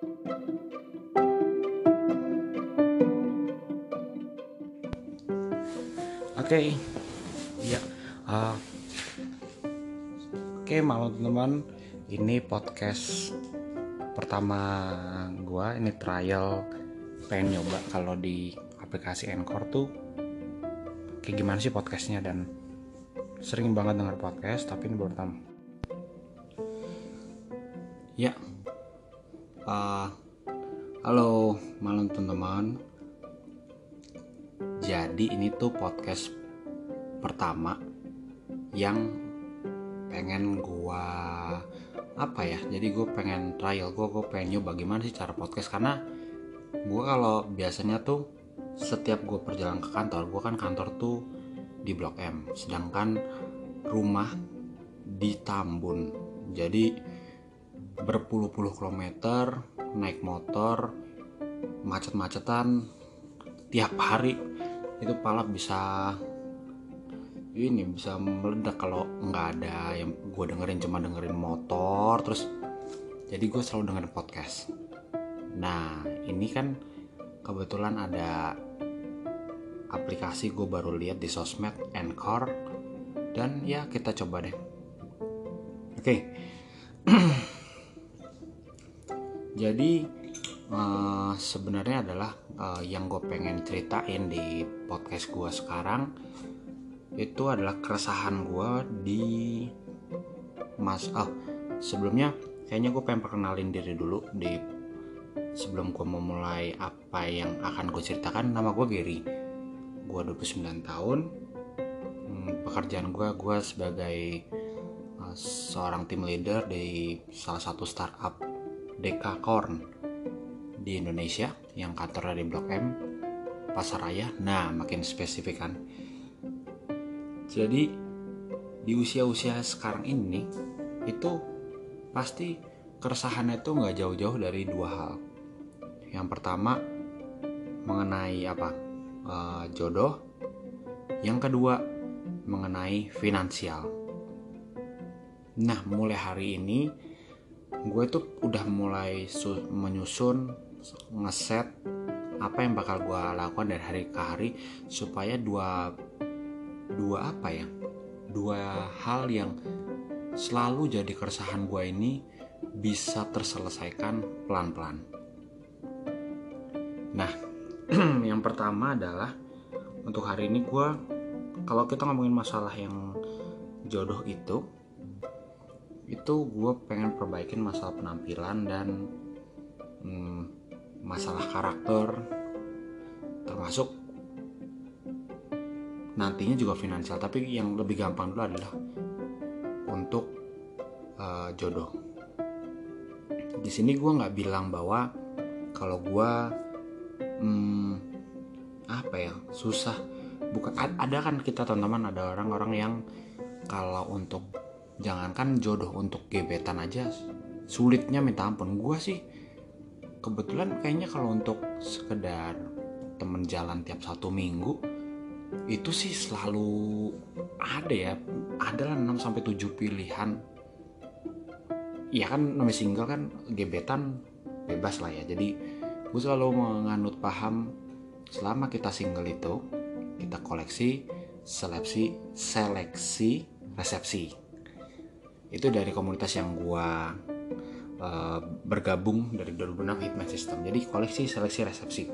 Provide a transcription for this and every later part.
Oke, okay. ya. Uh, Oke, okay, malam teman-teman. Ini podcast pertama gua. Ini trial pengen nyoba kalau di aplikasi Anchor tuh kayak gimana sih podcastnya dan sering banget denger podcast tapi ini baru pertama. Ya. Uh, halo malam teman-teman. Jadi ini tuh podcast pertama yang pengen gua apa ya jadi gue pengen trial gue gue pengen nyoba gimana sih cara podcast. Karena gue kalau biasanya tuh setiap gue perjalanan ke kantor gue kan kantor tuh di blok M. Sedangkan rumah di Tambun. Jadi berpuluh-puluh kilometer naik motor macet-macetan tiap hari itu pala bisa ini bisa meledak kalau nggak ada yang gue dengerin cuma dengerin motor terus jadi gue selalu dengerin podcast nah ini kan kebetulan ada aplikasi gue baru lihat di sosmed Anchor dan ya kita coba deh oke okay. jadi uh, sebenarnya adalah uh, yang gue pengen ceritain di podcast gue sekarang itu adalah keresahan gue di mas oh sebelumnya kayaknya gue pengen perkenalin diri dulu di sebelum gue mau mulai apa yang akan gue ceritakan nama gue Gary. Gue 29 tahun hmm, pekerjaan gue gue sebagai seorang tim leader di salah satu startup Dekakorn di Indonesia yang kantornya di Blok M Pasaraya nah makin spesifik kan jadi di usia-usia sekarang ini itu pasti keresahannya itu nggak jauh-jauh dari dua hal. Yang pertama mengenai apa uh, jodoh, yang kedua mengenai finansial. Nah mulai hari ini gue tuh udah mulai menyusun ngeset apa yang bakal gue lakukan dari hari ke hari supaya dua dua apa ya dua hal yang selalu jadi keresahan gue ini bisa terselesaikan pelan-pelan. Nah yang pertama adalah untuk hari ini gue kalau kita ngomongin masalah yang jodoh itu itu gue pengen perbaikin masalah penampilan dan hmm, masalah karakter. Termasuk nantinya juga finansial tapi yang lebih gampang dulu adalah untuk uh, jodoh. Di sini gue nggak bilang bahwa kalau gue hmm, apa ya susah. Bukan ada kan kita teman-teman ada orang-orang yang kalau untuk jangankan jodoh untuk gebetan aja sulitnya minta ampun. Gue sih kebetulan kayaknya kalau untuk sekedar temen jalan tiap satu minggu itu sih selalu ada ya. Adalah 6 sampai 7 pilihan. Ya kan namanya single kan gebetan bebas lah ya. Jadi gue selalu menganut paham selama kita single itu kita koleksi seleksi seleksi resepsi itu dari komunitas yang gue uh, bergabung dari 2006 Hitman System. Jadi koleksi seleksi resepsi.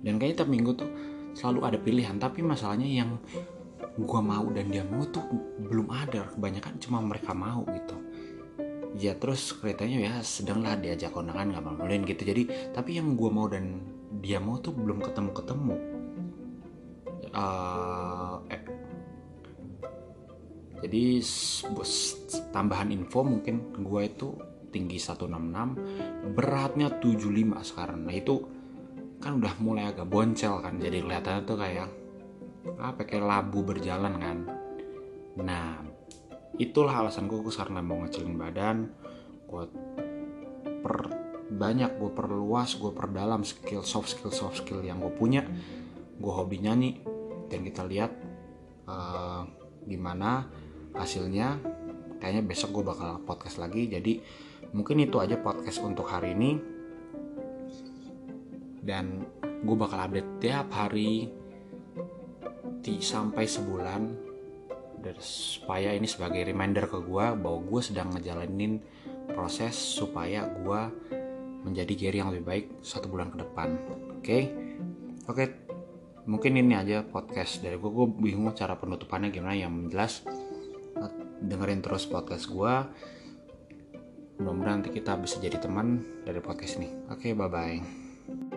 Dan kayaknya tiap minggu tuh selalu ada pilihan. Tapi masalahnya yang gue mau dan dia mau tuh belum ada. Kebanyakan cuma mereka mau gitu. Ya terus ceritanya ya sedanglah diajak kondangan nggak mau gitu. Jadi tapi yang gue mau dan dia mau tuh belum ketemu ketemu uh, jadi tambahan info mungkin gue itu tinggi 166 beratnya 75 sekarang. Nah itu kan udah mulai agak boncel kan jadi kelihatannya tuh kayak apa kayak labu berjalan kan. Nah itulah alasan gue, sekarang mau ngecilin badan. Gue per banyak gue perluas gue perdalam skill soft skill soft skill yang gue punya. Gue hobi nyanyi dan kita lihat uh, gimana hasilnya kayaknya besok gue bakal podcast lagi jadi mungkin itu aja podcast untuk hari ini. Dan gue bakal update tiap hari di, sampai sebulan dan supaya ini sebagai reminder ke gue bahwa gue sedang ngejalanin proses supaya gue menjadi Gary yang lebih baik satu bulan ke depan. Oke? Okay? oke okay, mungkin ini aja podcast dari gue gue bingung cara penutupannya gimana yang jelas dengerin terus podcast gue mudah-mudahan nanti kita bisa jadi teman dari podcast ini. Oke okay, bye bye